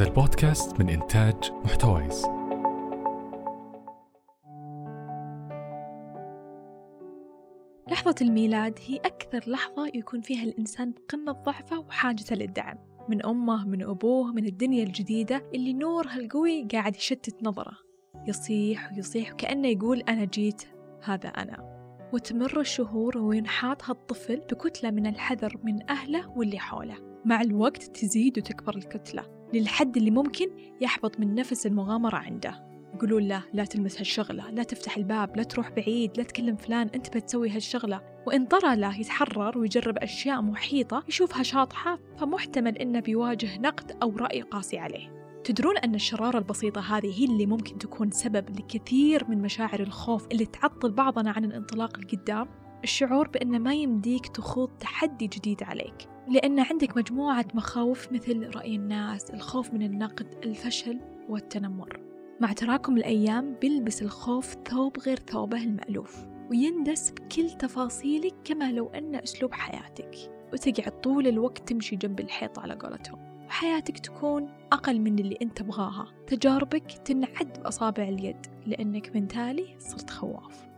هذا البودكاست من إنتاج محتويس. لحظة الميلاد هي أكثر لحظة يكون فيها الإنسان بقمة ضعفه وحاجته للدعم. من أمه من أبوه من الدنيا الجديدة اللي نورها القوي قاعد يشتت نظره. يصيح ويصيح وكأنه يقول أنا جيت هذا أنا. وتمر الشهور وينحاط هالطفل بكتلة من الحذر من أهله واللي حوله. مع الوقت تزيد وتكبر الكتلة. للحد اللي ممكن يحبط من نفس المغامرة عنده. يقولون له لا تلمس هالشغلة لا تفتح الباب لا تروح بعيد لا تكلم فلان أنت بتسوي هالشغلة. وإن طرى له يتحرر ويجرب أشياء محيطة يشوفها شاطحة فمحتمل إنه بيواجه نقد أو رأي قاسي عليه. تدرون أن الشرارة البسيطة هذه هي اللي ممكن تكون سبب لكثير من مشاعر الخوف اللي تعطل بعضنا عن الانطلاق لقدام؟ الشعور بأن ما يمديك تخوض تحدي جديد عليك. لأن عندك مجموعة مخاوف مثل رأي الناس الخوف من النقد الفشل والتنمر. مع تراكم الأيام بيلبس الخوف ثوب غير ثوبه المألوف ويندس بكل تفاصيلك كما لو أنه أسلوب حياتك وتقعد طول الوقت تمشي جنب الحيط على قولتهم. وحياتك تكون أقل من اللي أنت تبغاها. تجاربك تنعد بأصابع اليد لأنك من تالي صرت خواف.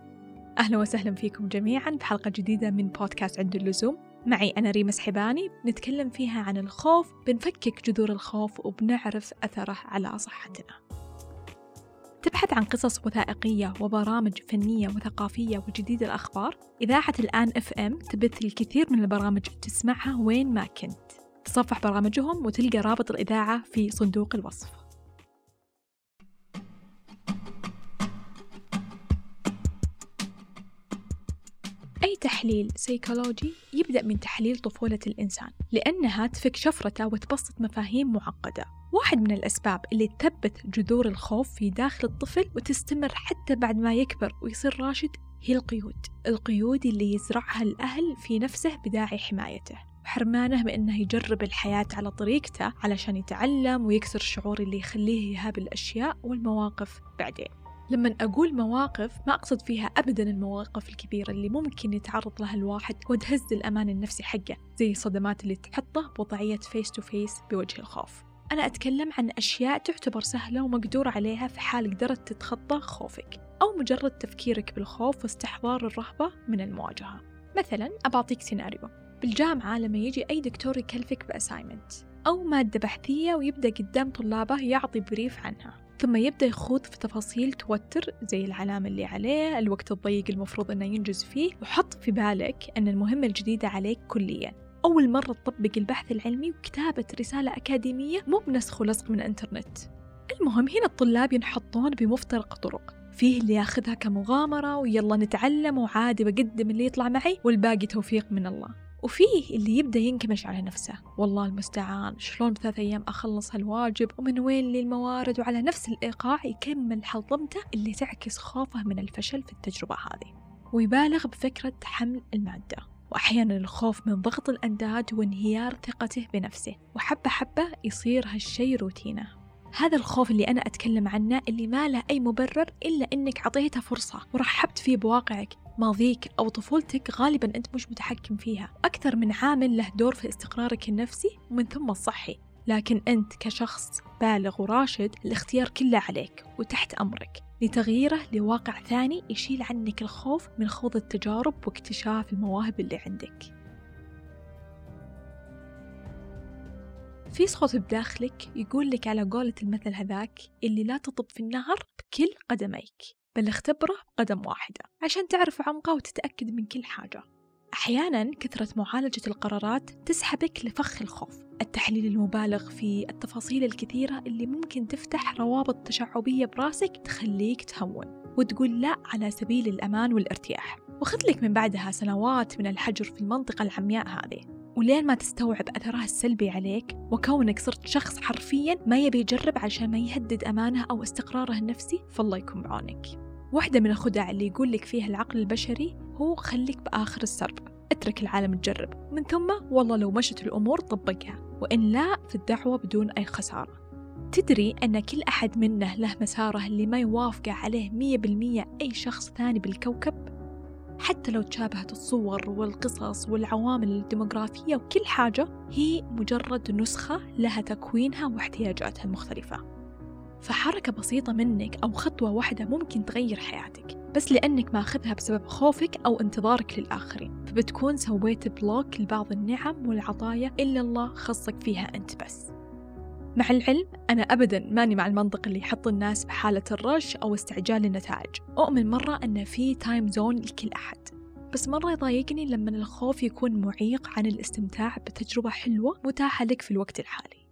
أهلا وسهلا فيكم جميعا بحلقة جديدة من بودكاست عند اللزوم. معي أنا ريمس حباني بنتكلم فيها عن الخوف بنفكك جذور الخوف وبنعرف أثره على صحتنا. تبحث عن قصص وثائقية وبرامج فنية وثقافية وجديد الأخبار؟ إذاعة الآن إف إم تبث الكثير من البرامج تسمعها وين ما كنت. تصفح برامجهم وتلقى رابط الإذاعة في صندوق الوصف. تحليل سيكولوجي يبدأ من تحليل طفولة الإنسان لأنها تفك شفرته وتبسط مفاهيم معقدة. واحد من الأسباب اللي تثبت جذور الخوف في داخل الطفل وتستمر حتى بعد ما يكبر ويصير راشد هي القيود. القيود اللي يزرعها الأهل في نفسه بداعي حمايته. وحرمانه بأنه يجرب الحياة على طريقته علشان يتعلم ويكسر الشعور اللي يخليه يهاب الأشياء والمواقف بعدين. لما أقول مواقف ما أقصد فيها أبدا المواقف الكبيرة اللي ممكن يتعرض لها الواحد وتهز الأمان النفسي حقه زي الصدمات اللي تحطه بوضعية face to face بوجه الخوف. أنا أتكلم عن أشياء تعتبر سهلة ومقدور عليها في حال قدرت تتخطى خوفك أو مجرد تفكيرك بالخوف واستحضار الرهبة من المواجهة. مثلا أبعطيك سيناريو. بالجامعة لما يجي أي دكتور يكلفك ب assignment أو مادة بحثية ويبدأ قدام طلابه يعطي brief عنها. ثم يبدأ يخوض في تفاصيل توتر زي العلامة اللي عليه الوقت الضيق المفروض أنه ينجز فيه وحط في بالك أن المهمة الجديدة عليك كليا. أول مرة تطبق البحث العلمي وكتابة رسالة أكاديمية مو بنسخ ولصق من الإنترنت المهم هنا الطلاب ينحطون بمفترق طرق. فيه اللي ياخذها كمغامرة ويلا نتعلم وعادي بقدم اللي يطلع معي والباقي توفيق من الله. وفيه اللي يبدأ ينكمش على نفسه. والله المستعان. شلون بثلاث أيام أخلص هالواجب ومن وين لي الموارد وعلى نفس الإيقاع يكمل حلطمته اللي تعكس خوفه من الفشل في التجربة هذه. ويبالغ بفكرة حمل المادة. وأحيانا الخوف من ضغط الأنداد وانهيار ثقته بنفسه. وحبة حبة يصير هالشي روتينه. هذا الخوف اللي أنا أتكلم عنه اللي ما له أي مبرر إلا إنك عطيته فرصة ورحبت فيه بواقعك. ماضيك أو طفولتك غالبا أنت مش متحكم فيها. أكثر من عامل له دور في استقرارك النفسي ومن ثم الصحي. لكن أنت كشخص بالغ وراشد الاختيار كله عليك وتحت أمرك. لتغييره لواقع ثاني يشيل عنك الخوف من خوض التجارب واكتشاف المواهب اللي عندك. في صوت بداخلك يقول لك على قولة المثل هذاك اللي لا تطب في النهر بكل قدميك. بل اختبره بقدم واحدة عشان تعرف عمقه وتتأكد من كل حاجة. أحيانا كثرة معالجة القرارات تسحبك لفخ الخوف. التحليل المبالغ في التفاصيل الكثيرة اللي ممكن تفتح روابط تشعبية براسك تخليك تهون وتقول لا على سبيل الأمان والارتياح. وخذ لك من بعدها سنوات من الحجر في المنطقة العمياء هذه. ولين ما تستوعب أثرها السلبي عليك وكونك صرت شخص حرفيا ما يبي يجرب عشان ما يهدد أمانه أو استقراره النفسي فالله يكون بعونك. واحدة من الخدع اللي يقول لك فيها العقل البشري هو خليك بآخر السرب. اترك العالم تجرب. من ثم والله لو مشت الأمور طبقها وإن لا في الدعوة بدون أي خسارة. تدري أن كل أحد منا له مساره اللي ما يوافقه عليه مية بالمية أي شخص ثاني بالكوكب؟ حتى لو تشابهت الصور والقصص والعوامل الديموغرافية وكل حاجة هي مجرد نسخة لها تكوينها واحتياجاتها المختلفة. فحركة بسيطة منك أو خطوة واحدة ممكن تغير حياتك بس لأنك ماخذها بسبب خوفك أو انتظارك للآخرين. فبتكون سويت block لبعض النعم والعطايا اللي الله خصك فيها أنت بس. مع العلم أنا أبدا ماني مع المنطق اللي يحط الناس بحالة ال rush أو استعجال النتائج. أؤمن مرة أن في time zone لكل أحد. بس مرة يضايقني لما الخوف يكون معيق عن الاستمتاع بتجربة حلوة متاحة لك في الوقت الحالي.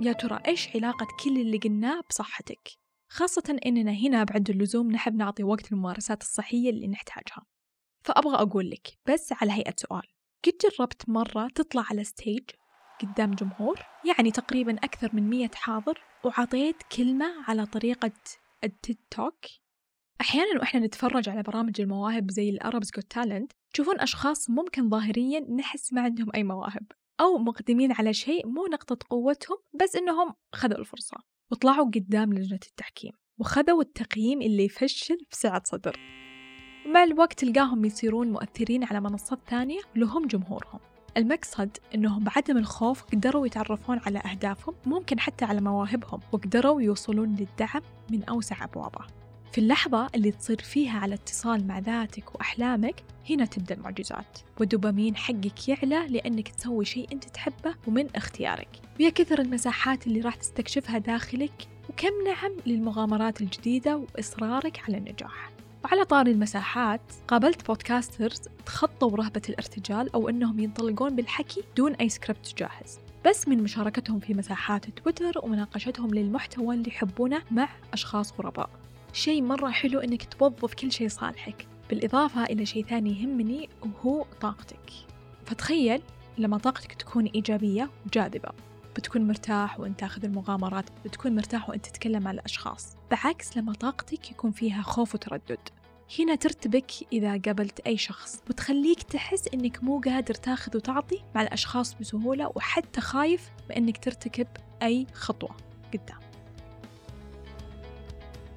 يا ترى إيش علاقة كل اللي قلناه بصحتك؟ خاصة إننا هنا بعد اللزوم نحب نعطي وقت للممارسات الصحية اللي نحتاجها. فأبغى أقول لك بس على هيئة سؤال. قد جربت مرة تطلع على stage قدام جمهور يعني تقريبا أكثر من مية حاضر وعطيت كلمة على طريقة ال TED Talk. أحيانا وإحنا نتفرج على برامج المواهب زي ال Arabs Got Talent تشوفون أشخاص ممكن ظاهريا نحس ما عندهم أي مواهب أو مقدمين على شيء مو نقطة قوتهم بس إنهم خذوا الفرصة وطلعوا قدام لجنة التحكيم وخذوا التقييم اللي يفشل بسعة صدر. مع الوقت تلقاهم يصيرون مؤثرين على منصات ثانية لهم جمهورهم. المقصد أنهم بعدم الخوف قدروا يتعرفون على أهدافهم ممكن حتى على مواهبهم وقدروا يوصلون للدعم من أوسع أبوابه. في اللحظة اللي تصير فيها على اتصال مع ذاتك وأحلامك هنا تبدأ المعجزات والدوبامين حقك يعلى لأنك تسوي شيء أنت تحبه ومن اختيارك. ويا كثر المساحات اللي راح تستكشفها داخلك وكم نعم للمغامرات الجديدة وإصرارك على النجاح. وعلى طاري المساحات قابلت podcasters تخطوا رهبة الارتجال أو أنهم ينطلقون بالحكي دون أي سكريبت جاهز. بس من مشاركتهم في مساحات تويتر ومناقشتهم للمحتوى اللي يحبونه مع أشخاص غرباء. شيء مرة حلو إنك توظف كل شيء صالحك. بالإضافة إلى شيء ثاني يهمني وهو طاقتك. فتخيل لما طاقتك تكون إيجابية وجاذبة. بتكون مرتاح وأنت تاخذ المغامرات بتكون مرتاح وأنت تتكلم مع الأشخاص. بعكس لما طاقتك يكون فيها خوف وتردد. هنا ترتبك إذا قابلت أي شخص. وتخليك تحس إنك مو قادر تاخذ وتعطي مع الأشخاص بسهولة وحتى خايف بإنك ترتكب أي خطوة قدام.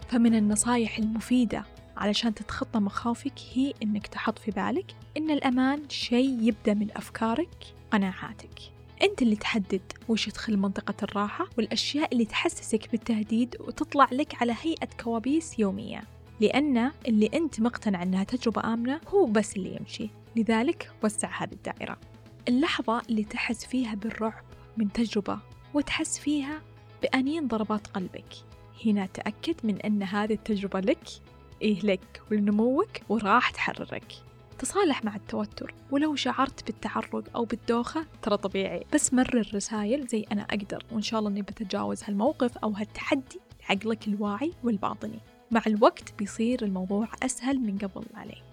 فمن النصايح المفيدة علشان تتخطى مخاوفك هي إنك تحط في بالك إن الأمان شيء يبدأ من أفكارك قناعاتك. أنت اللي تحدد وش يدخل منطقة الراحة والأشياء اللي تحسسك بالتهديد وتطلع لك على هيئة كوابيس يومية. لأن اللي أنت مقتنع أنها تجربة آمنة هو بس اللي يمشي. لذلك وسع هذه الدائرة. اللحظة اللي تحس فيها بالرعب من تجربة وتحس فيها بأنين ضربات قلبك. هنا تأكد من أن هذه التجربة لك إيه لك ولنموك وراح تحررك. تصالح مع التوتر ولو شعرت بالتعرق أو بالدوخة ترى طبيعي. بس مرر رسائل زي أنا أقدر وإن شاء الله أني بتجاوز هالموقف أو هالتحدي لعقلك الواعي والباطني. مع الوقت بيصير الموضوع أسهل من قبل عليك.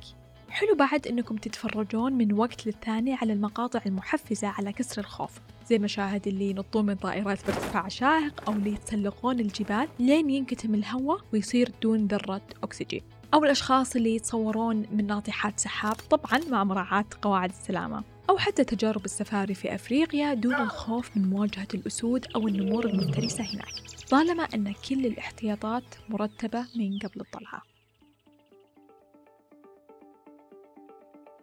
حلو بعد أنكم تتفرجون من وقت للثاني على المقاطع المحفزة على كسر الخوف. زي مشاهد اللي ينطون من طائرات بارتفاع شاهق أو اللي يتسلقون الجبال لين ينكتم الهواء ويصير دون ذرة أكسجين. أو الأشخاص اللي يتصورون من ناطحات سحاب طبعا مع مراعاة قواعد السلامة أو حتى تجارب السفاري في أفريقيا دون الخوف من مواجهة الأسود أو النمور المفترسة هناك طالما أن كل الاحتياطات مرتبة من قبل الطلعة.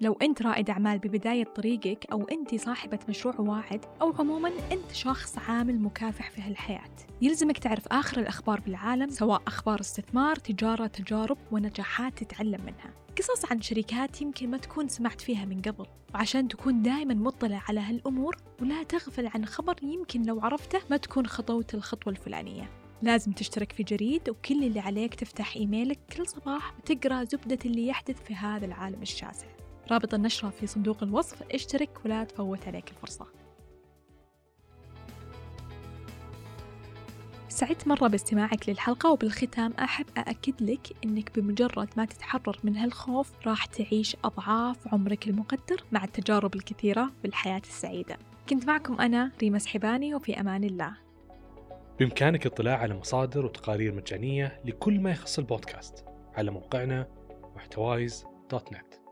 لو أنت رائد أعمال ببداية طريقك أو أنت صاحبة مشروع واعد أو عموما أنت شخص عامل مكافح في هالحياة. يلزمك تعرف آخر الأخبار بالعالم سواء أخبار استثمار تجارة تجارب ونجاحات تتعلم منها. قصص عن شركات يمكن ما تكون سمعت فيها من قبل. وعشان تكون دائما مطلع على هالأمور ولا تغفل عن خبر يمكن لو عرفته ما تكون خطوت الخطوة الفلانية. لازم تشترك في جريد وكل اللي عليك تفتح إيميلك كل صباح وتقرأ زبدة اللي يحدث في هذا العالم الشاسع. رابط النشرة في صندوق الوصف. اشترك ولا تفوت عليك الفرصة. سعدت مرة باستماعك للحلقة وبالختام أحب أأكد لك أنك بمجرد ما تتحرر من هالخوف راح تعيش أضعاف عمرك المقدر مع التجارب الكثيرة بالحياة السعيدة. كنت معكم أنا ريما سحباني وفي أمان الله. بإمكانك الاطلاع على مصادر وتقارير مجانية لكل ما يخص البودكاست على موقعنا محتوايز دوت نت.